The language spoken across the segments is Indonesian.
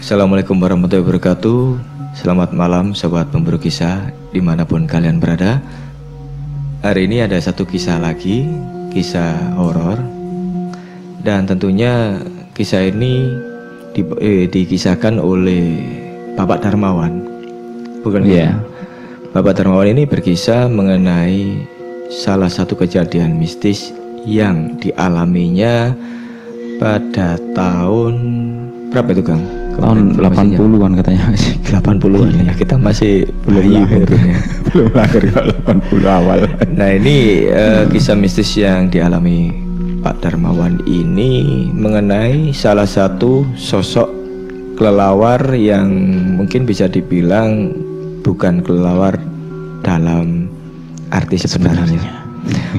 Assalamualaikum warahmatullahi wabarakatuh. Selamat malam sobat pemburu kisah di mana pun kalian berada. Hari ini ada satu kisah lagi Kisah horor. Dan tentunya kisah ini di, eh, dikisahkan oleh Bapak Darmawan. Bukan Iya. Bapak Darmawan ini berkisah mengenai salah satu kejadian mistis yang dialaminya pada tahun berapa itu Kang? Tahun Informasinya. 80-an katanya 80-an ya kita masih belum lahir ya. belum lahir kalau 80 awal Nah ini eh, kisah mistis yang dialami Pak Darmawan ini mengenai salah satu sosok kelelawar yang mungkin bisa dibilang bukan kelelawar dalam arti sebenarnya,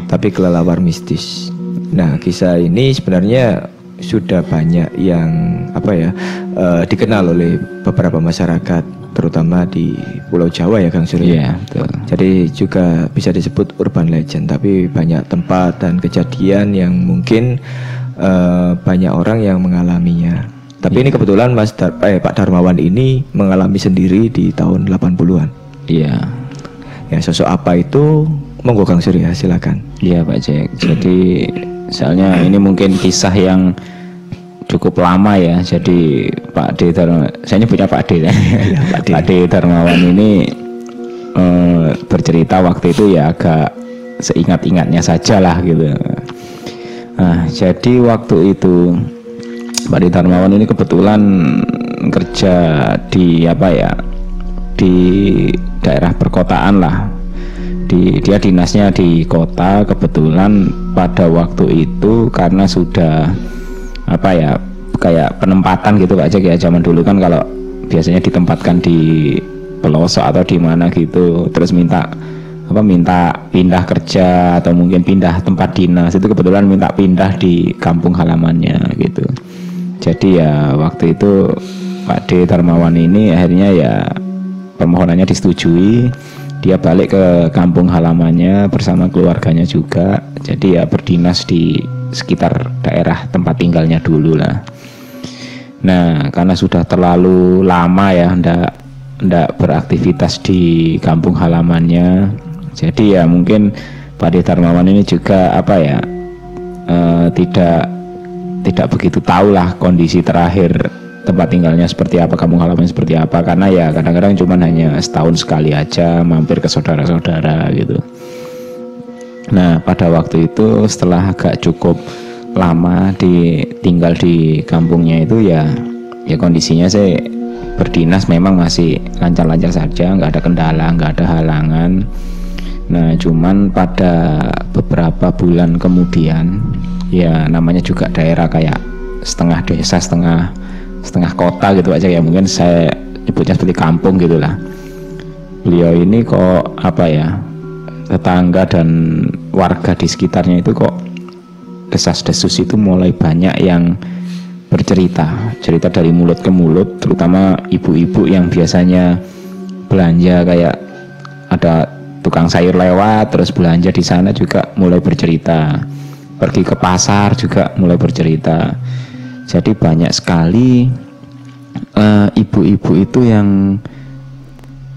tapi kelelawar mistis. Nah kisah ini sebenarnya sudah banyak yang apa ya eh, dikenal oleh beberapa masyarakat terutama di Pulau Jawa ya Kang Surya. Iya, betul. Jadi juga bisa disebut urban legend, tapi banyak tempat dan kejadian yang mungkin eh, banyak orang yang mengalaminya. Tapi ini kebetulan Mas Dar eh, Pak Darmawan ini mengalami sendiri di tahun 80-an. iya Ya, sosok apa itu? Monggo Kang Surya, silakan. iya Pak Jack jadi soalnya ini mungkin kisah yang cukup lama ya. Jadi Pak D Dharma saya nyebutnya Pak D ya. Pak D. Pak D Darmawan ini eh, bercerita waktu itu ya agak seingat-ingatnya saja lah gitu. Nah jadi waktu itu Pak D Darmawan ini kebetulan kerja di apa ya di daerah perkotaan lah di dia dinasnya di kota kebetulan pada waktu itu karena sudah apa ya kayak penempatan gitu Pak Jack ya zaman dulu kan kalau biasanya ditempatkan di pelosok atau di mana gitu terus minta apa minta pindah kerja atau mungkin pindah tempat dinas itu kebetulan minta pindah di kampung halamannya gitu. Jadi ya waktu itu Pak D Darmawan ini akhirnya ya permohonannya disetujui dia balik ke kampung halamannya bersama keluarganya juga. Jadi ya berdinas di sekitar daerah tempat tinggalnya dulu lah. Nah karena sudah terlalu lama ya ndak ndak beraktivitas di kampung halamannya. Jadi ya mungkin Pak Darmawan ini juga apa ya eh, tidak tidak begitu tahu lah kondisi terakhir tempat tinggalnya seperti apa, kampung halaman seperti apa karena ya kadang-kadang cuma hanya setahun sekali aja mampir ke saudara-saudara gitu. Nah, pada waktu itu setelah agak cukup lama di tinggal di kampungnya itu ya ya kondisinya saya berdinas memang masih lancar-lancar saja, nggak ada kendala, nggak ada halangan. Nah, cuman pada beberapa bulan kemudian, ya namanya juga daerah kayak setengah desa, setengah setengah kota gitu aja ya. Mungkin saya nyebutnya seperti kampung gitulah. Beliau ini kok apa ya tetangga dan warga di sekitarnya itu kok desas-desus itu mulai banyak yang bercerita, cerita dari mulut ke mulut, terutama ibu-ibu yang biasanya belanja kayak ada tukang sayur lewat terus belanja di sana juga mulai bercerita. Pergi ke pasar juga mulai bercerita jadi banyak sekali eh, ibu-ibu itu yang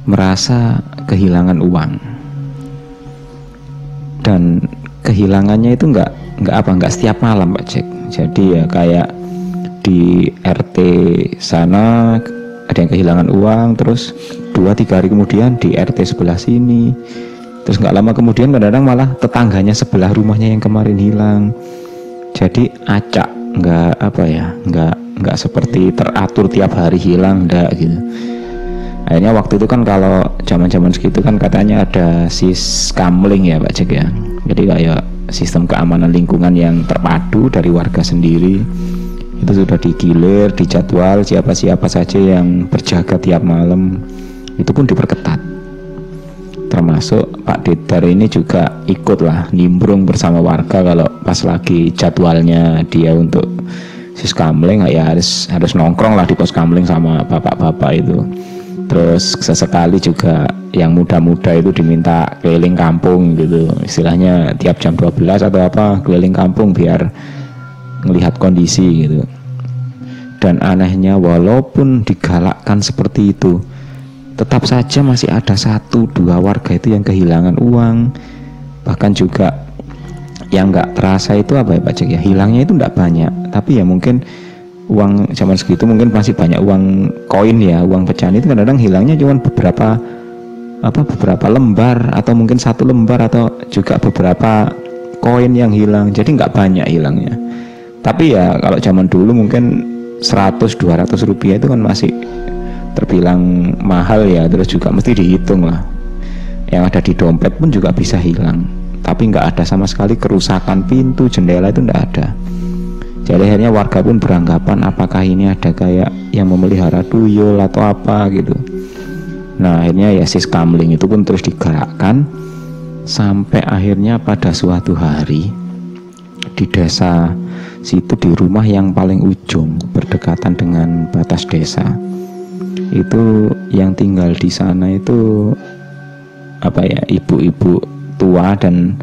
merasa kehilangan uang. Dan kehilangannya itu nggak nggak apa nggak setiap malam pak cek jadi ya kayak di RT sana ada yang kehilangan uang terus dua tiga hari kemudian di RT sebelah sini. Terus nggak lama kemudian kadang-kadang malah tetangganya sebelah rumahnya yang kemarin hilang. Jadi acak nggak apa ya nggak nggak seperti teratur tiap hari hilang nggak gitu. Akhirnya waktu itu kan kalau zaman-zaman segitu kan katanya ada siskamling ya Pak Cek ya. Jadi kayak sistem keamanan lingkungan yang terpadu dari warga sendiri itu sudah digilir dijadwal siapa-siapa saja yang berjaga tiap malam itu pun diperketat termasuk Pak Dedar ini juga ikutlah nimbrung bersama warga kalau pas lagi jadwalnya dia untuk siskamling ya harus harus nongkrong lah di pos kamling sama bapak-bapak itu. Terus sesekali juga yang muda-muda itu diminta keliling kampung gitu. Istilahnya tiap jam 12 atau apa keliling kampung biar melihat kondisi gitu. Dan anehnya walaupun digalakkan seperti itu tetap saja masih ada satu dua warga itu yang kehilangan uang. Bahkan juga yang nggak terasa itu apa ya Pak Cek ya? Hilangnya itu nggak banyak. Tapi ya mungkin uang zaman segitu mungkin masih banyak uang koin ya uang pecahan itu kadang-kadang hilangnya cuma beberapa apa beberapa lembar atau mungkin satu lembar atau juga beberapa koin yang hilang. Jadi nggak banyak hilangnya. Tapi ya kalau zaman dulu mungkin 100 200 rupiah itu kan masih terbilang mahal ya terus juga mesti dihitung lah. Yang ada di dompet pun juga bisa hilang. Tapi nggak ada sama sekali kerusakan pintu jendela itu nggak ada. Jadi akhirnya warga pun beranggapan apakah ini ada kayak yang memelihara tuyul atau apa gitu. Nah akhirnya ya sis kamling itu pun terus digerakkan sampai akhirnya pada suatu hari di desa situ di rumah yang paling ujung berdekatan dengan batas desa itu yang tinggal di sana itu apa ya ibu-ibu tua dan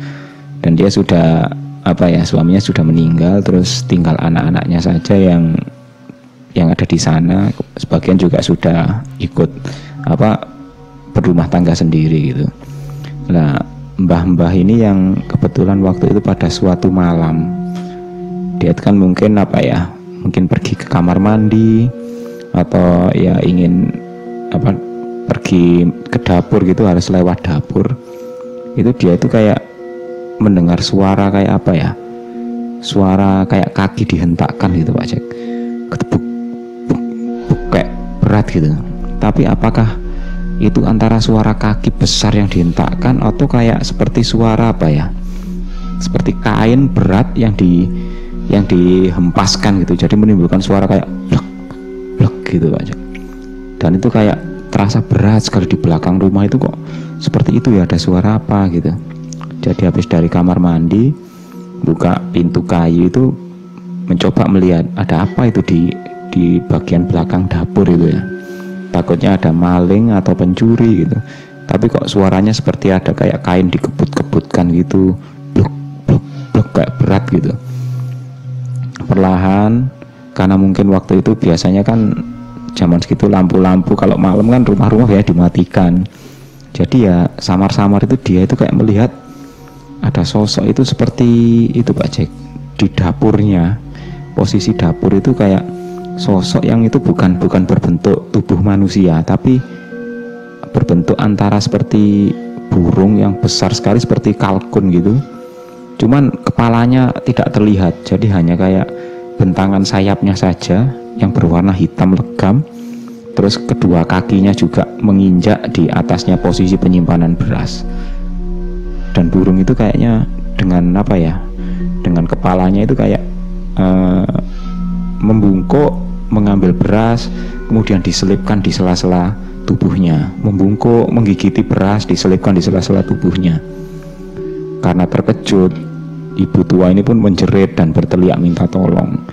dan dia sudah apa ya suaminya sudah meninggal terus tinggal anak-anaknya saja yang yang ada di sana. Sebagian juga sudah ikut apa berumah tangga sendiri gitu. Nah mbah-mbah ini yang kebetulan waktu itu pada suatu malam dia kan mungkin apa ya mungkin pergi ke kamar mandi atau ya ingin apa pergi ke dapur gitu harus lewat dapur. Itu dia itu kayak mendengar suara kayak apa ya? Suara kayak kaki dihentakkan gitu Pak Cek. Ketepuk buk, kayak berat gitu. Tapi apakah itu antara suara kaki besar yang dihentakkan atau kayak seperti suara apa ya? Seperti kain berat yang di yang dihempaskan gitu. Jadi menimbulkan suara kayak blek gitu Cek dan itu kayak terasa berat sekali di belakang rumah itu kok. Seperti itu ya ada suara apa gitu. Jadi habis dari kamar mandi buka pintu kayu itu mencoba melihat ada apa itu di di bagian belakang dapur itu ya. Takutnya ada maling atau pencuri gitu. Tapi kok suaranya seperti ada kayak kain dikebut-kebutkan gitu. Blok blok blok kayak berat gitu. Perlahan karena mungkin waktu itu biasanya kan zaman segitu lampu-lampu kalau malam kan rumah-rumah ya dimatikan. Jadi ya samar-samar itu dia itu kayak melihat ada sosok itu seperti itu Pak Jack di dapurnya. Posisi dapur itu kayak sosok yang itu bukan bukan berbentuk tubuh manusia tapi berbentuk antara seperti burung yang besar sekali seperti kalkun gitu. Cuman kepalanya tidak terlihat jadi hanya kayak bentangan sayapnya saja yang berwarna hitam legam. Terus kedua kakinya juga menginjak di atasnya posisi penyimpanan beras. Dan burung itu kayaknya dengan apa ya dengan kepalanya itu kayak uh, membungkuk mengambil beras kemudian diselipkan di sela-sela tubuhnya. Membungkuk menggigiti beras diselipkan di sela-sela tubuhnya. Karena terkejut ibu tua ini pun menjerit dan berteriak minta tolong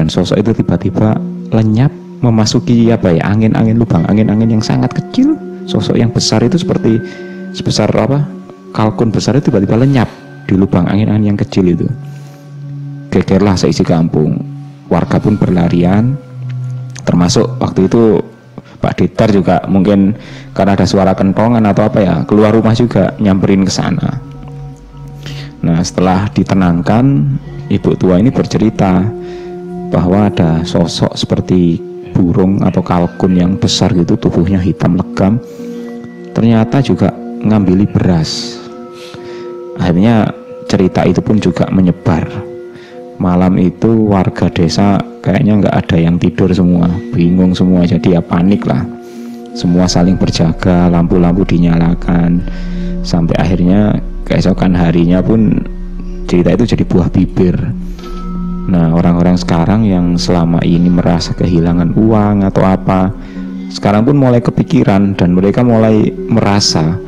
dan sosok itu tiba-tiba lenyap memasuki apa ya angin-angin lubang angin-angin yang sangat kecil sosok yang besar itu seperti sebesar apa kalkun besar itu tiba-tiba lenyap di lubang angin-angin yang kecil itu. Gegerlah seisi kampung. Warga pun berlarian. Termasuk waktu itu Pak Ditar juga mungkin karena ada suara kentongan atau apa ya keluar rumah juga nyamperin ke sana. Nah setelah ditenangkan ibu tua ini bercerita bahwa ada sosok seperti burung atau kalkun yang besar gitu tubuhnya hitam legam ternyata juga ngambili beras. Akhirnya cerita itu pun juga menyebar. Malam itu warga desa kayaknya nggak ada yang tidur semua bingung semua jadi ya panik lah. Semua saling berjaga lampu-lampu dinyalakan sampai akhirnya keesokan harinya pun cerita itu jadi buah bibir nah orang-orang sekarang yang selama ini merasa kehilangan uang atau apa sekarang pun mulai kepikiran dan mereka mulai merasa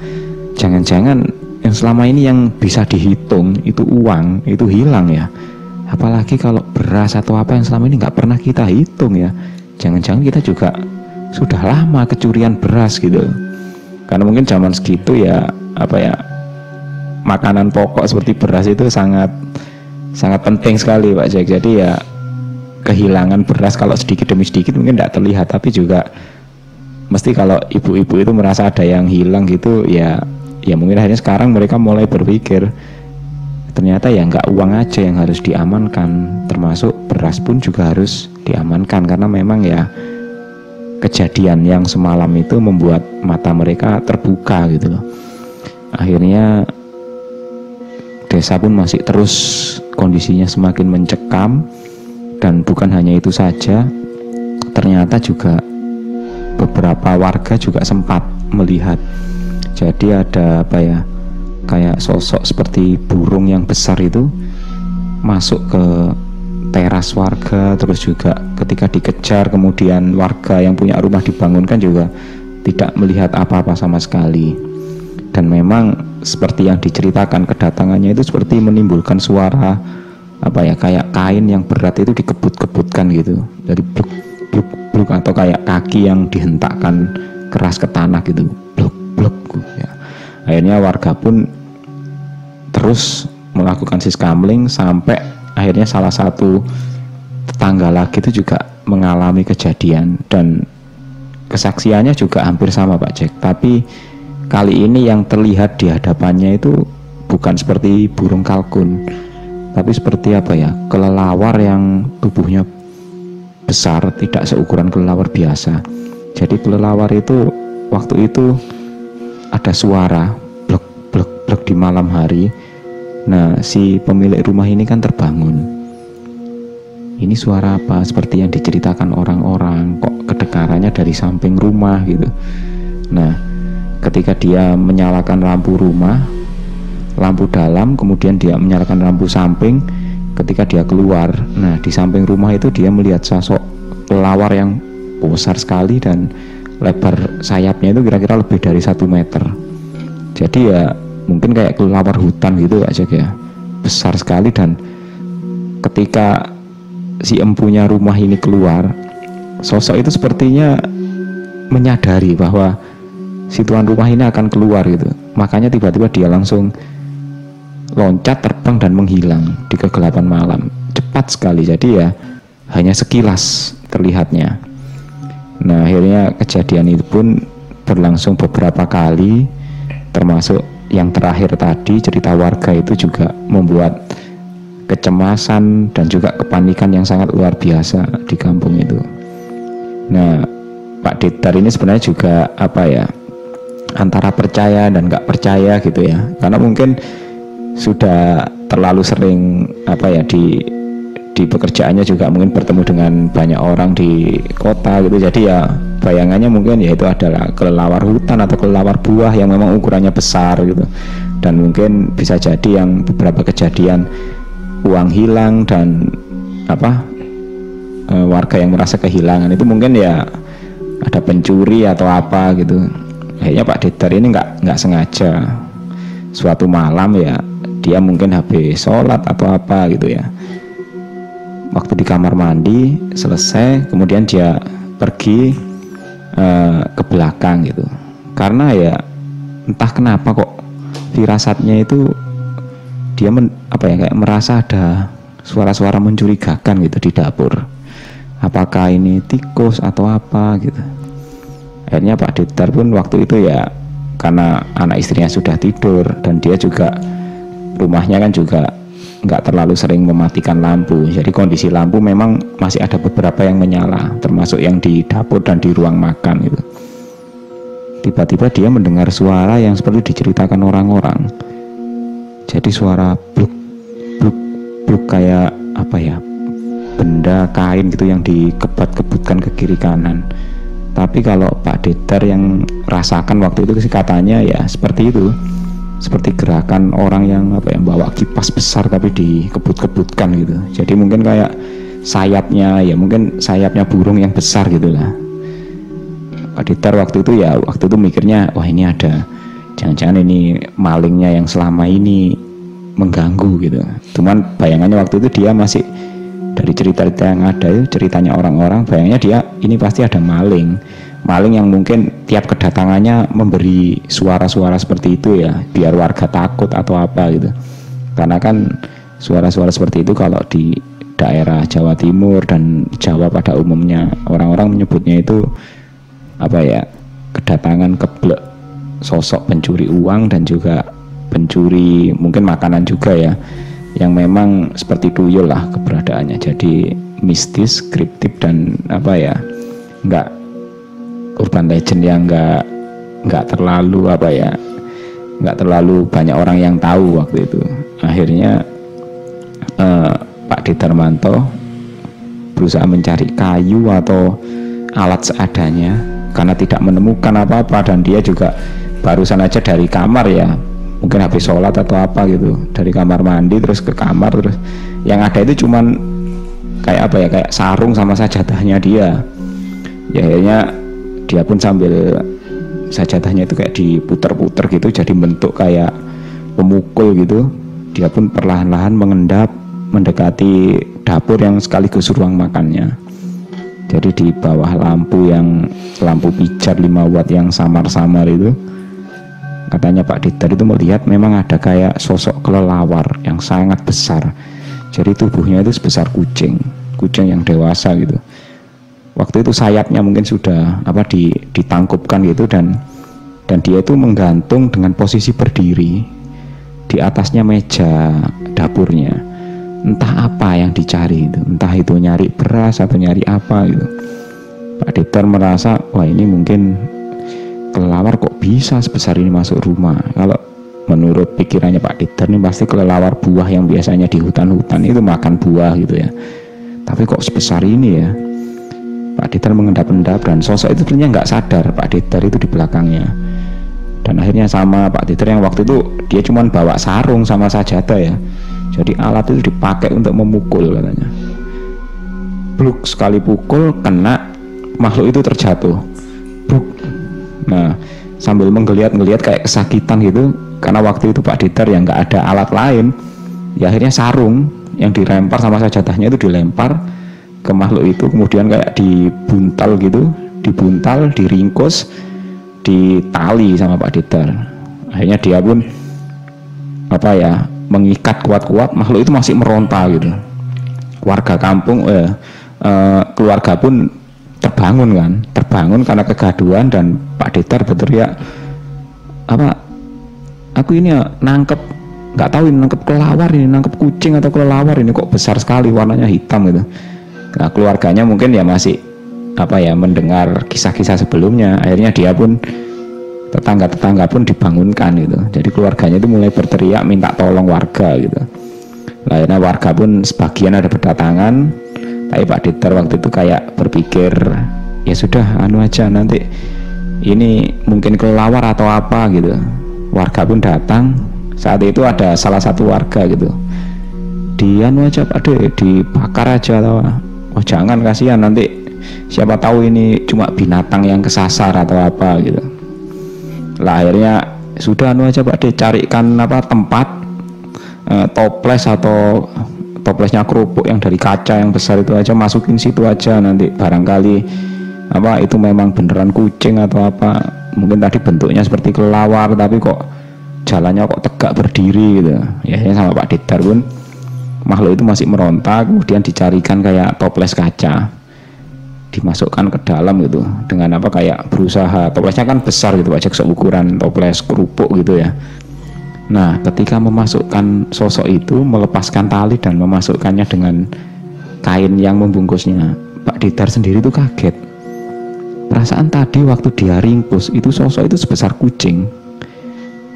jangan-jangan yang selama ini yang bisa dihitung itu uang itu hilang ya. Apalagi kalau beras atau apa yang selama ini nggak pernah kita hitung ya. Jangan-jangan kita juga sudah lama kecurian beras gitu. Karena mungkin zaman segitu ya apa ya makanan pokok seperti beras itu sangat sangat penting sekali Pak Jack. Jadi ya kehilangan beras kalau sedikit demi sedikit mungkin tidak terlihat. Tapi juga mesti kalau ibu-ibu itu merasa ada yang hilang gitu ya ya mungkin akhirnya sekarang mereka mulai berpikir ternyata ya nggak uang aja yang harus diamankan. Termasuk beras pun juga harus diamankan. Karena memang ya kejadian yang semalam itu membuat mata mereka terbuka gitu loh. Akhirnya desa pun masih terus kondisinya semakin mencekam dan bukan hanya itu saja ternyata juga beberapa warga juga sempat melihat. Jadi ada apa ya kayak sosok seperti burung yang besar itu masuk ke teras warga terus juga ketika dikejar kemudian warga yang punya rumah dibangunkan juga tidak melihat apa-apa sama sekali dan memang seperti yang diceritakan kedatangannya itu seperti menimbulkan suara apa ya kayak kain yang berat itu dikebut-kebutkan gitu. Dari bluk bluk bluk atau kayak kaki yang dihentakkan keras ke tanah gitu. Bluk bluk ya. Akhirnya warga pun terus melakukan siskamling sampai akhirnya salah satu tetangga lagi itu juga mengalami kejadian. Dan kesaksiannya juga hampir sama Pak Jack. Tapi kali ini yang terlihat di hadapannya itu bukan seperti burung kalkun tapi seperti apa ya kelelawar yang tubuhnya besar tidak seukuran kelelawar biasa jadi kelelawar itu waktu itu ada suara blek blek blek di malam hari Nah, si pemilik rumah ini kan terbangun. Ini suara apa? Seperti yang diceritakan orang-orang, kok kedengarannya dari samping rumah gitu. Nah, ketika dia menyalakan lampu rumah, lampu dalam, kemudian dia menyalakan lampu samping, ketika dia keluar, nah di samping rumah itu dia melihat sosok kelawar yang besar sekali dan lebar sayapnya itu kira-kira lebih dari satu meter. Jadi ya mungkin kayak kelelawar hutan gitu aja ya besar sekali dan ketika si empunya rumah ini keluar sosok itu sepertinya menyadari bahwa si tuan rumah ini akan keluar gitu. Makanya tiba-tiba dia langsung loncat terbang dan menghilang di kegelapan malam. Cepat sekali jadi ya hanya sekilas terlihatnya. Nah akhirnya kejadian itu pun berlangsung beberapa kali termasuk yang terakhir tadi cerita warga itu juga membuat kecemasan dan juga kepanikan yang sangat luar biasa di kampung itu. Nah, Pak Ditar ini sebenarnya juga apa ya antara percaya dan nggak percaya gitu ya, karena mungkin sudah terlalu sering apa ya di di pekerjaannya juga mungkin bertemu dengan banyak orang di kota gitu. Jadi ya bayangannya mungkin ya itu adalah kelelawar hutan atau kelelawar buah yang memang ukurannya besar gitu. Dan mungkin bisa jadi yang beberapa kejadian uang hilang dan apa e, warga yang merasa kehilangan. Itu mungkin ya ada pencuri atau apa gitu kayaknya Pak Ditar ini nggak nggak sengaja. Suatu malam ya dia mungkin habis sholat atau apa gitu ya. Waktu di kamar mandi selesai kemudian dia pergi uh, ke belakang gitu. Karena ya entah kenapa kok firasatnya itu dia men, apa ya kayak merasa ada suara-suara mencurigakan gitu di dapur. Apakah ini tikus atau apa gitu akhirnya Pak Ditar pun waktu itu ya karena anak istrinya sudah tidur dan dia juga rumahnya kan juga nggak terlalu sering mematikan lampu. Jadi kondisi lampu memang masih ada beberapa yang menyala, termasuk yang di dapur dan di ruang makan itu. Tiba-tiba dia mendengar suara yang seperti diceritakan orang-orang. Jadi suara bluk bluk bluk kayak apa ya? Benda kain gitu yang dikebat-kebutkan ke kiri kanan. Tapi kalau Pak Detar yang rasakan waktu itu katanya ya seperti itu. Seperti gerakan orang yang apa ya bawa kipas besar tapi dikebut-kebutkan gitu. Jadi mungkin kayak sayapnya ya mungkin sayapnya burung yang besar gitulah Pak Ditar waktu itu ya waktu itu mikirnya wah ini ada jangan-jangan ini malingnya yang selama ini mengganggu gitu. Cuman bayangannya waktu itu dia masih dari cerita-cerita yang ada itu ceritanya orang-orang bayangnya dia ini pasti ada maling. Maling yang mungkin tiap kedatangannya memberi suara-suara seperti itu ya biar warga takut atau apa gitu. Karena kan suara-suara seperti itu kalau di daerah Jawa Timur dan Jawa pada umumnya orang-orang menyebutnya itu apa ya kedatangan keblek sosok pencuri uang dan juga pencuri mungkin makanan juga ya yang memang seperti tuyul lah keberadaannya. Jadi mistis kriptik dan apa ya nggak urban legend yang nggak nggak terlalu apa ya nggak terlalu banyak orang yang tahu waktu itu. Akhirnya eh, Pak Ditarmanto berusaha mencari kayu atau alat seadanya karena tidak menemukan apa-apa dan dia juga barusan aja dari kamar ya mungkin habis sholat atau apa gitu. Dari kamar mandi terus ke kamar terus yang ada itu cuman kayak apa ya kayak sarung sama sajadahnya dia. Ya akhirnya dia pun sambil sajadahnya itu kayak diputer-puter gitu jadi bentuk kayak pemukul gitu. Dia pun perlahan-lahan mengendap mendekati dapur yang sekaligus ruang makannya. Jadi di bawah lampu yang lampu pijar 5 watt yang samar-samar itu katanya Pak Didar itu melihat memang ada kayak sosok kelelawar yang sangat besar. Jadi tubuhnya itu sebesar kucing kucing yang dewasa gitu. Waktu itu sayapnya mungkin sudah apa di, ditangkupkan gitu dan dan dia itu menggantung dengan posisi berdiri di atasnya meja dapurnya. Entah apa yang dicari itu entah itu nyari beras atau nyari apa gitu. Pak Dieter merasa wah ini mungkin kelelawar kok bisa sebesar ini masuk rumah? Kalau menurut pikirannya Pak Dieter ini pasti kelelawar buah yang biasanya di hutan-hutan itu makan buah gitu ya. Tapi kok sebesar ini ya? Pak Dieter mengendap-endap dan sosok itu ternyata nggak sadar Pak Dieter itu di belakangnya. Dan akhirnya sama Pak Dieter yang waktu itu dia cuma bawa sarung sama sajadah ya. Jadi alat itu dipakai untuk memukul katanya. Bluk sekali pukul kena makhluk itu terjatuh nah sambil menggeliat-geliat kayak kesakitan gitu karena waktu itu Pak Dieter yang nggak ada alat lain ya akhirnya sarung yang dilempar sama sajadahnya itu dilempar ke makhluk itu kemudian kayak dibuntal gitu dibuntal diringkus ditali sama Pak Didar. Akhirnya dia pun apa ya mengikat kuat-kuat makhluk itu masih meronta gitu. Warga kampung eh, eh, keluarga pun terbangun kan? Terbangun karena kegaduhan dan Pak Didar berteriak apa? Aku ini ya nangkep nggak tahu ini nangkep kelawar ini nangkep kucing atau kelelawar ini kok besar sekali warnanya hitam gitu. Nah keluarganya mungkin ya masih apa ya mendengar kisah-kisah sebelumnya. Akhirnya dia pun tetangga-tetangga pun dibangunkan gitu. Jadi keluarganya itu mulai berteriak minta tolong warga gitu. Akhirnya warga pun sebagian ada berdatangan tapi Pak Diter waktu itu kayak berpikir ya sudah anu aja nanti ini mungkin kelelawar atau apa gitu. Warga pun datang. Saat itu ada salah satu warga gitu. Dia anu aja Pak De dibakar aja atau oh jangan kasihan nanti siapa tahu ini cuma binatang yang kesasar atau apa gitu. Lah akhirnya sudah anu aja pak dicarikan apa tempat eh, toples atau toplesnya kerupuk yang dari kaca yang besar itu aja masukin situ aja. Nanti barangkali apa itu memang beneran kucing atau apa. Mungkin tadi bentuknya seperti kelawar tapi kok jalannya kok tegak berdiri gitu. Ya sama Pak Didar pun. Makhluk itu masih meronta kemudian dicarikan kayak toples kaca. Dimasukkan ke dalam gitu. Dengan apa kayak berusaha. Toplesnya kan besar gitu aja seukuran toples kerupuk gitu ya nah ketika memasukkan sosok itu melepaskan tali dan memasukkannya dengan kain yang membungkusnya Pak Didar sendiri itu kaget. Perasaan tadi waktu dia ringkus itu sosok itu sebesar kucing.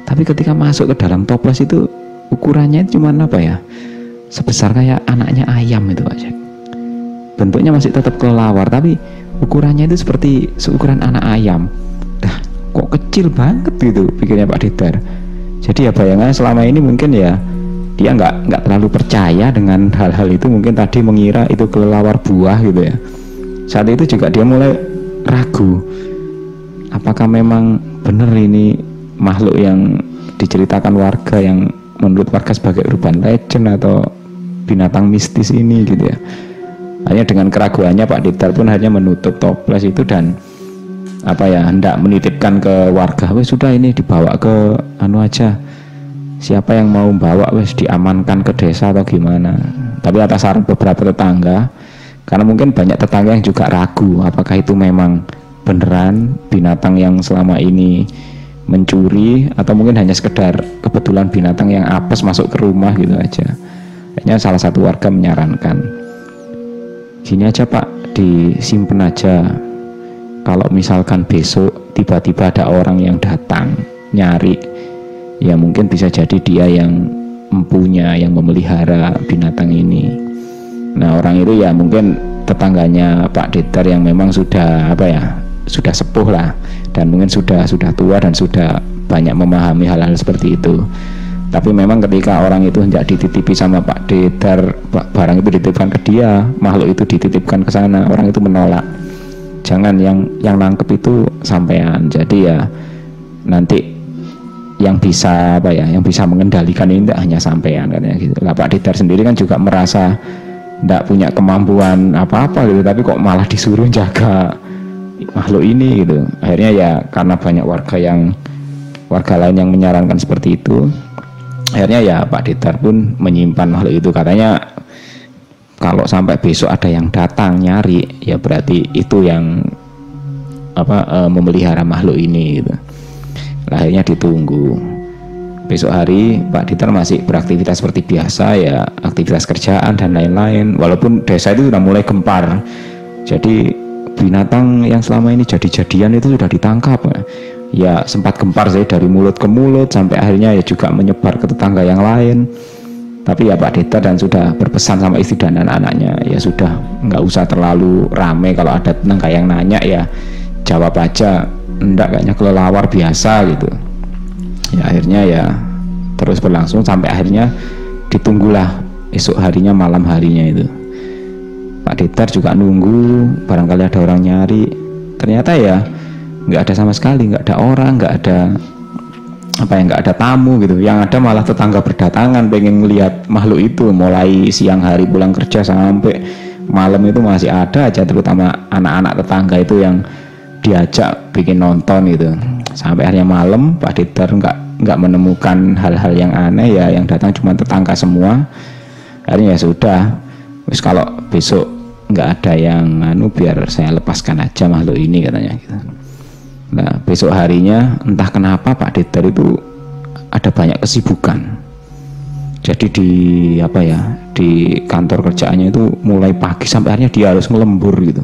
Tapi ketika masuk ke dalam toples itu ukurannya cuma apa ya? Sebesar kayak anaknya ayam itu Pak Jack. Bentuknya masih tetap kelelawar tapi ukurannya itu seperti seukuran anak ayam. Dah kok kecil banget gitu pikirnya Pak Didar jadi ya bayangannya selama ini mungkin ya dia nggak nggak terlalu percaya dengan hal-hal itu. Mungkin tadi mengira itu kelelawar buah gitu ya. Saat itu juga dia mulai ragu apakah memang benar ini makhluk yang diceritakan warga yang menurut warga sebagai urban legend atau binatang mistis ini gitu ya. Hanya dengan keraguannya Pak Didar pun hanya menutup toples itu dan apa ya hendak menitipkan ke warga wes sudah ini dibawa ke anu aja. Siapa yang mau bawa wes diamankan ke desa atau gimana? Tapi atas saran beberapa tetangga karena mungkin banyak tetangga yang juga ragu apakah itu memang beneran binatang yang selama ini mencuri atau mungkin hanya sekedar kebetulan binatang yang apes masuk ke rumah gitu aja. Hanya salah satu warga menyarankan gini aja pak disimpan aja kalau misalkan besok tiba-tiba ada orang yang datang nyari ya mungkin bisa jadi dia yang mempunya yang memelihara binatang ini. Nah orang itu ya mungkin tetangganya Pak Detar yang memang sudah apa ya sudah sepuh lah. Dan mungkin sudah sudah tua dan sudah banyak memahami hal-hal seperti itu. Tapi memang ketika orang itu hendak dititipi sama Pak Dedar barang itu dititipkan ke dia makhluk itu dititipkan ke sana orang itu menolak jangan yang yang nangkep itu sampean. Jadi ya nanti yang bisa apa ya yang bisa mengendalikan ini tidak hanya sampean katanya gitu. Lah Pak Dedar sendiri kan juga merasa tidak punya kemampuan apa-apa gitu tapi kok malah disuruh jaga makhluk ini gitu. Akhirnya ya karena banyak warga yang warga lain yang menyarankan seperti itu akhirnya ya Pak Ditar pun menyimpan makhluk itu. Katanya kalau sampai besok ada yang datang nyari ya berarti itu yang apa e, memelihara makhluk ini gitu. akhirnya ditunggu. Besok hari Pak Ditar masih beraktivitas seperti biasa ya aktivitas kerjaan dan lain-lain. Walaupun desa itu sudah mulai gempar. Jadi binatang yang selama ini jadi-jadian itu sudah ditangkap. Ya sempat gempar saya dari mulut ke mulut sampai akhirnya ya juga menyebar ke tetangga yang lain tapi ya Pak Deta dan sudah berpesan sama istri dan anak-anaknya ya sudah nggak usah terlalu rame kalau ada tetangga yang nanya ya jawab aja enggak kayaknya kelelawar biasa gitu. Ya akhirnya ya terus berlangsung sampai akhirnya ditunggulah esok harinya malam harinya itu. Pak Detar juga nunggu barangkali ada orang nyari. Ternyata ya nggak ada sama sekali nggak ada orang nggak ada apa yang nggak ada tamu gitu. Yang ada malah tetangga berdatangan pengen melihat makhluk itu. Mulai siang hari pulang kerja sampai malam itu masih ada aja terutama anak-anak tetangga itu yang diajak bikin nonton gitu. Sampai akhirnya malam Pak Detar nggak nggak menemukan hal-hal yang aneh ya. Yang datang cuma tetangga semua. Akhirnya ya sudah. Terus kalau besok nggak ada yang anu biar saya lepaskan aja makhluk ini katanya gitu. Nah besok harinya entah kenapa Pak Dedar itu ada banyak kesibukan. Jadi di apa ya di kantor kerjaannya itu mulai pagi sampai akhirnya dia harus ngelembur gitu.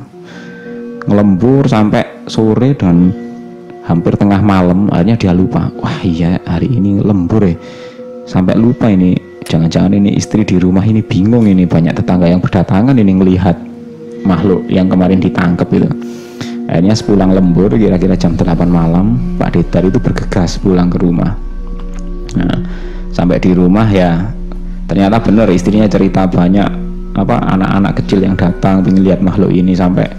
Ngelembur sampai sore dan hampir tengah malam akhirnya dia lupa. Wah iya hari ini lembur ya. Sampai lupa ini jangan-jangan ini istri di rumah ini bingung ini banyak tetangga yang berdatangan ini melihat makhluk yang kemarin ditangkap itu akhirnya sepulang lembur kira-kira jam 8 malam Pak Detar itu bergegas pulang ke rumah. Nah sampai di rumah ya ternyata benar istrinya cerita banyak apa anak-anak kecil yang datang ingin lihat makhluk ini sampai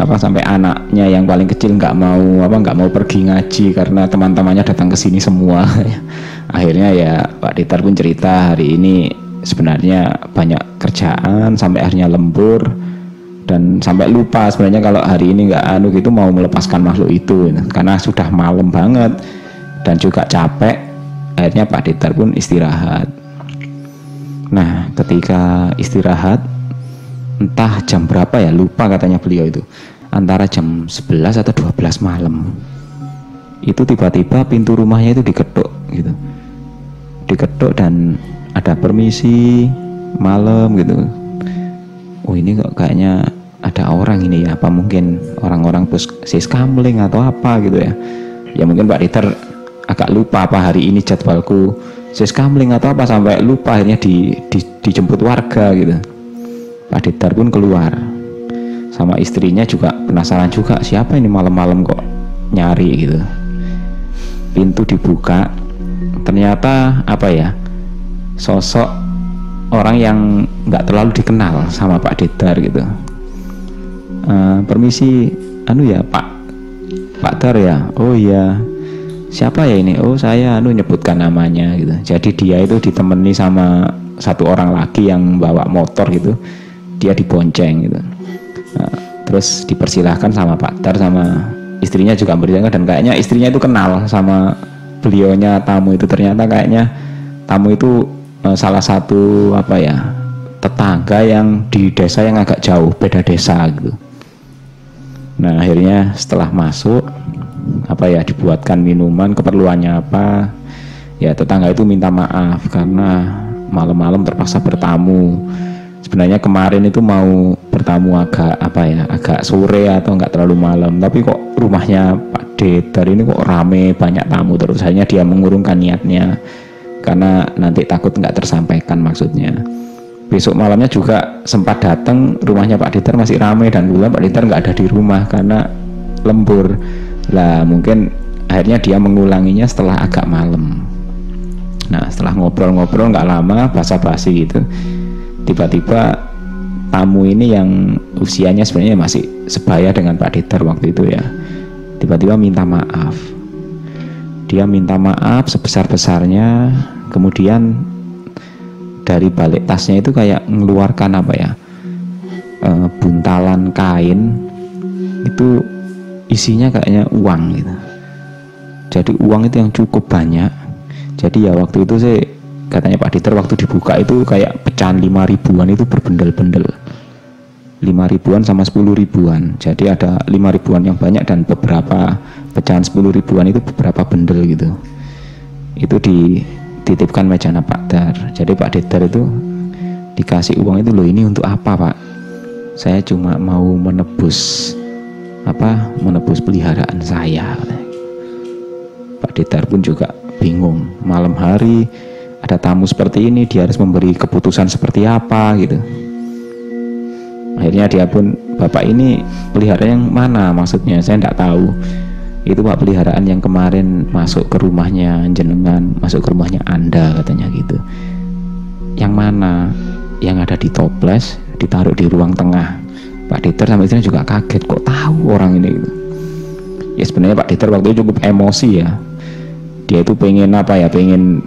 apa sampai anaknya yang paling kecil nggak mau apa nggak mau pergi ngaji karena teman-temannya datang ke sini semua. Akhirnya ya Pak Ditar pun cerita hari ini sebenarnya banyak kerjaan sampai akhirnya lembur dan sampai lupa sebenarnya kalau hari ini nggak anu gitu mau melepaskan makhluk itu karena sudah malam banget dan juga capek akhirnya Pak Ditar pun istirahat. Nah ketika istirahat entah jam berapa ya lupa katanya beliau itu antara jam 11 atau 12 malam itu tiba-tiba pintu rumahnya itu diketuk gitu. Diketuk dan ada permisi malam gitu oh ini kok kayaknya ada orang ini ya. Apa mungkin orang-orang puskes kamling atau apa gitu ya? Ya mungkin Pak Diter agak lupa apa hari ini jadwalku sis kamling atau apa sampai lupa akhirnya di, di, dijemput warga gitu. Pak Diter pun keluar. Sama istrinya juga penasaran juga siapa ini malam-malam kok nyari gitu. Pintu dibuka. Ternyata apa ya? Sosok orang yang nggak terlalu dikenal sama Pak Dedar gitu. Uh, permisi anu ya Pak Pak Dar ya? Oh iya. Siapa ya ini? Oh saya anu nyebutkan namanya gitu. Jadi dia itu ditemani sama satu orang lagi yang bawa motor gitu. Dia dibonceng gitu. Nah, terus dipersilahkan sama Pak Dar sama istrinya juga berjalan dan kayaknya istrinya itu kenal sama beliaunya tamu itu. Ternyata kayaknya tamu itu uh, salah satu apa ya tetangga yang di desa yang agak jauh beda desa gitu. Nah akhirnya setelah masuk apa ya dibuatkan minuman keperluannya apa ya tetangga itu minta maaf karena malam-malam terpaksa bertamu. Sebenarnya kemarin itu mau bertamu agak apa ya agak sore atau enggak terlalu malam tapi kok rumahnya Pak Detar ini kok rame banyak tamu terus. Hanya dia mengurungkan niatnya karena nanti takut nggak tersampaikan maksudnya. Besok malamnya juga sempat datang rumahnya Pak Diter masih ramai dan bulan Pak Diter nggak ada di rumah karena lembur. Lah mungkin akhirnya dia mengulanginya setelah agak malam. Nah setelah ngobrol-ngobrol nggak lama basa-basi gitu. Tiba-tiba tamu ini yang usianya sebenarnya masih sebaya dengan Pak Diter waktu itu ya tiba-tiba minta maaf. Dia minta maaf sebesar-besarnya kemudian dari balik tasnya itu kayak mengeluarkan apa ya e, buntalan kain itu isinya kayaknya uang gitu. Jadi uang itu yang cukup banyak. Jadi ya waktu itu sih katanya Pak Diter waktu dibuka itu kayak pecahan lima ribuan itu berbendel-bendel. Lima ribuan sama sepuluh ribuan. Jadi ada lima ribuan yang banyak dan beberapa pecahan sepuluh ribuan itu beberapa bendel gitu. Itu dititipkan mejana Pak Dar. Jadi Pak Dar itu dikasih uang itu loh ini untuk apa Pak? Saya cuma mau menebus apa menebus peliharaan saya. Pak Dar pun juga bingung. Malam hari ada tamu seperti ini dia harus memberi keputusan seperti apa gitu. Akhirnya dia pun bapak ini pelihara yang mana maksudnya? Saya tidak tahu itu pak peliharaan yang kemarin masuk ke rumahnya jenengan masuk ke rumahnya anda katanya gitu. Yang mana? Yang ada di toples ditaruh di ruang tengah. Pak Diter sama istrinya juga kaget kok tahu orang ini? Ya sebenarnya Pak Diter waktu itu cukup emosi ya. Dia itu pengen apa ya? Pengen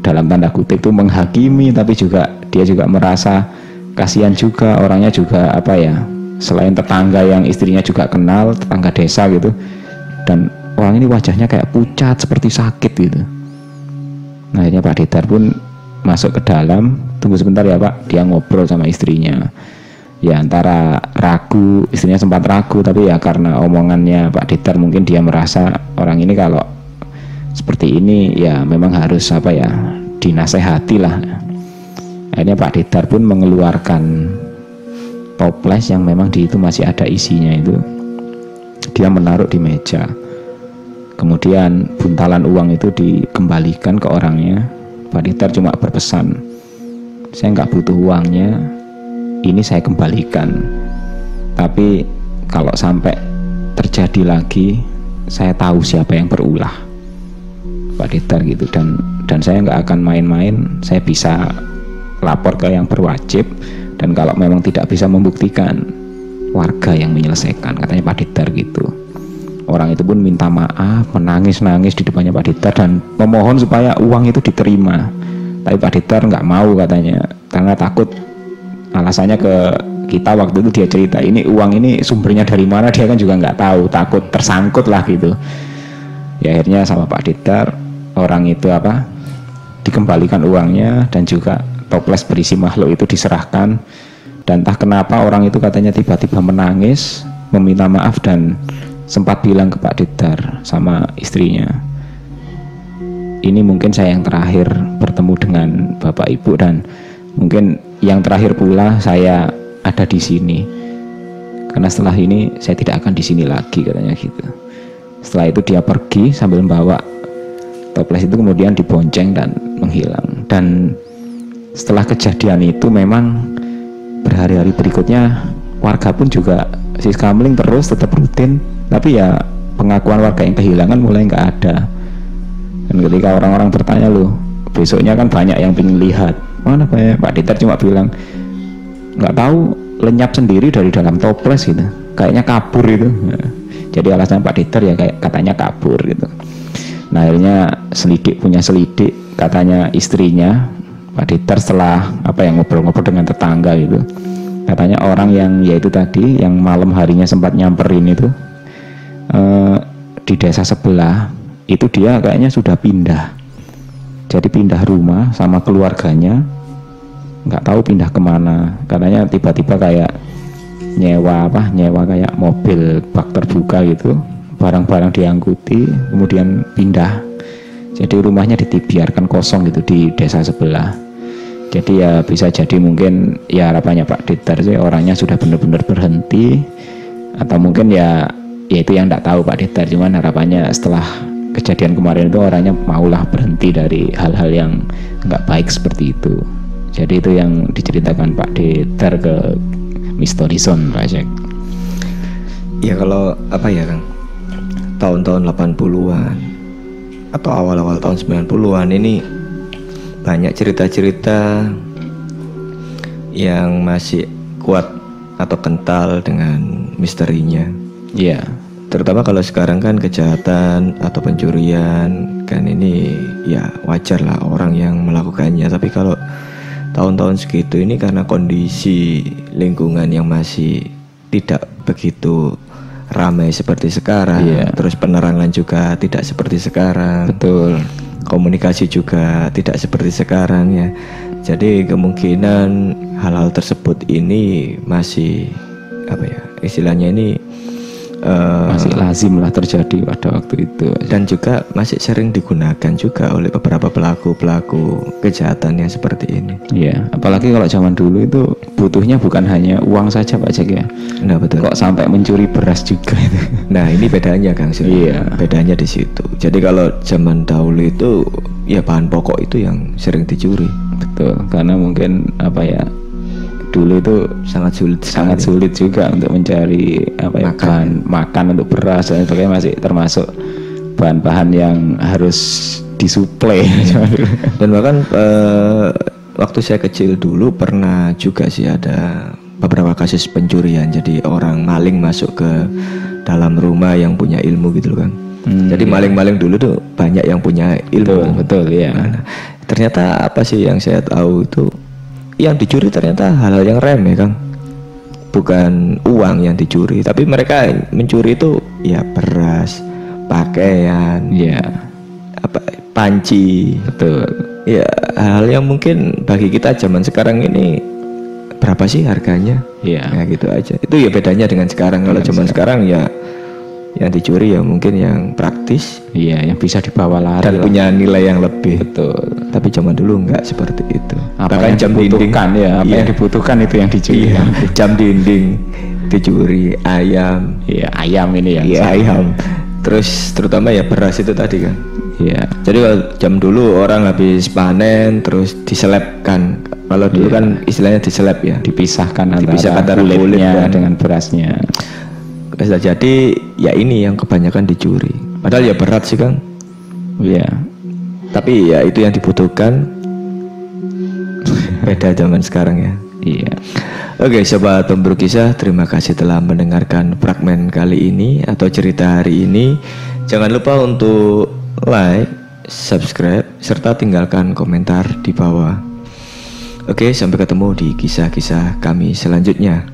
dalam tanda kutip itu menghakimi tapi juga dia juga merasa kasihan juga orangnya juga apa ya? Selain tetangga yang istrinya juga kenal tetangga desa gitu dan orang ini wajahnya kayak pucat seperti sakit gitu. Nah akhirnya Pak Ditar pun masuk ke dalam. Tunggu sebentar ya Pak. Dia ngobrol sama istrinya. Ya antara ragu istrinya sempat ragu tapi ya karena omongannya Pak Ditar mungkin dia merasa orang ini kalau seperti ini ya memang harus apa ya dinasehati lah. Akhirnya Pak Ditar pun mengeluarkan toples yang memang di itu masih ada isinya itu dia menaruh di meja. Kemudian buntalan uang itu dikembalikan ke orangnya. Pak Ditar cuma berpesan saya nggak butuh uangnya ini saya kembalikan. Tapi kalau sampai terjadi lagi saya tahu siapa yang berulah. Pak Ditar gitu. Dan dan saya nggak akan main-main. Saya bisa lapor ke yang berwajib. Dan kalau memang tidak bisa membuktikan warga yang menyelesaikan. Katanya Pak Ditar gitu. Orang itu pun minta maaf menangis-nangis di depannya Pak Ditar dan memohon supaya uang itu diterima. Tapi Pak Ditar nggak mau katanya karena takut alasannya ke kita waktu itu dia cerita ini uang ini sumbernya dari mana? Dia kan juga nggak tahu takut tersangkut lah gitu. Ya akhirnya sama Pak Ditar orang itu apa dikembalikan uangnya dan juga toples berisi makhluk itu diserahkan dan entah kenapa orang itu katanya tiba-tiba menangis meminta maaf dan sempat bilang ke Pak Didar sama istrinya ini mungkin saya yang terakhir bertemu dengan Bapak Ibu dan mungkin yang terakhir pula saya ada di sini. Karena setelah ini saya tidak akan di sini lagi katanya gitu. Setelah itu dia pergi sambil membawa toples itu kemudian dibonceng dan menghilang. Dan setelah kejadian itu memang berhari-hari berikutnya warga pun juga si kamling terus tetap rutin. Tapi ya pengakuan warga yang kehilangan mulai nggak ada. Dan ketika orang-orang bertanya loh besoknya kan banyak yang ingin lihat. Mana Pak? Ya Pak Diter cuma bilang nggak tahu lenyap sendiri dari dalam toples gitu. Kayaknya kabur itu nah, jadi alasan Pak Diter ya kayak katanya kabur gitu. Nah akhirnya selidik punya selidik katanya istrinya Pak Diter setelah apa yang ngobrol-ngobrol dengan tetangga gitu. Katanya orang yang yaitu tadi yang malam harinya sempat nyamperin itu eh, di desa sebelah itu dia kayaknya sudah pindah. Jadi pindah rumah sama keluarganya nggak tahu pindah ke mana. Karena tiba-tiba kayak nyewa apa nyewa kayak mobil bak terbuka gitu barang-barang diangkuti kemudian pindah. Jadi rumahnya dibiarkan kosong gitu di desa sebelah jadi ya bisa jadi mungkin ya harapannya Pak Ditar sih orangnya sudah benar-benar berhenti. Atau mungkin ya ya itu yang tidak tahu Pak Ditar cuman harapannya setelah kejadian kemarin itu orangnya maulah berhenti dari hal-hal yang nggak baik seperti itu. Jadi itu yang diceritakan Pak Ditar ke Misteri Son Pak Jack. Ya kalau apa ya Kang? Tahun-tahun 80-an Atau awal-awal tahun 90-an ini Banyak cerita-cerita Yang masih kuat Atau kental dengan misterinya. Iya. Terutama kalau sekarang kan kejahatan Atau pencurian Kan ini ya wajar lah orang yang melakukannya. Tapi kalau tahun-tahun segitu ini karena kondisi lingkungan yang masih tidak begitu ramai seperti sekarang, Iya. terus penerangan juga tidak seperti sekarang, betul komunikasi juga tidak seperti sekarang ya. Jadi kemungkinan hal-hal tersebut ini masih apa ya istilahnya ini eh, masih lazim lah terjadi pada waktu itu dan juga masih sering digunakan juga oleh beberapa pelaku-pelaku kejahatan yang seperti ini. Iya, apalagi kalau zaman dulu itu butuhnya bukan hanya uang saja Pak Jack ya. Nah betul. Kok sampai mencuri beras juga itu. Nah ini bedanya Kang Sil. Iya. Bedanya di situ. Jadi kalau zaman dahulu itu ya bahan pokok itu yang sering dicuri. Betul, karena mungkin apa ya dulu itu Sangat sulit sangat sekali. sulit juga untuk mencari apa ya, Makan. bahan makan untuk beras dan sebagainya masih termasuk bahan-bahan yang harus disuplai. Dan bahkan eh, waktu saya kecil dulu pernah juga sih ada beberapa kasus pencurian. Jadi orang maling masuk ke dalam rumah yang punya ilmu gitu loh kan. Hmm, Jadi maling-maling dulu tuh banyak yang punya betul, ilmu. betul ya. Nah, ternyata apa sih yang saya tahu itu yang dicuri ternyata hal-hal yang remeh Kang. Bukan uang yang dicuri, tapi mereka mencuri itu ya beras, pakaian, Iya, apa panci. betul. Ya hal yang mungkin bagi kita zaman sekarang ini berapa sih harganya? Iya. Ya gitu aja. Itu ya bedanya dengan sekarang. Kalau zaman sekarang ya yang dicuri ya mungkin yang praktis Iya, yang bisa dibawa lari dan lah. punya nilai yang lebih. Betul. Tapi zaman dulu nggak seperti itu. Apa Bahkan yang jam dinding, dibutuhkan ya, apa Iya. yang dibutuhkan itu yang dicuri. Iya, jam dinding dicuri, ayam, Iya, ayam ini yang iya ayam. Terus terutama ya beras itu tadi kan. Iya. Jadi kalau jam dulu orang habis panen terus diselepkan. Kalau dulu kan istilahnya diselep ya. dipisahkan antara, Dipisahkan antara kulit kulitnya dan- dengan berasnya. Bisa jadi ya ini yang kebanyakan dicuri. Padahal ya berat sih Kang. Iya. Tapi ya itu yang dibutuhkan. Beda zaman sekarang ya. Iya. Oke, sobat pemburu kisah, terima kasih telah mendengarkan fragmen kali ini atau cerita hari ini. Jangan lupa untuk like, subscribe, serta tinggalkan komentar di bawah. Oke, sampai ketemu di kisah-kisah kami selanjutnya.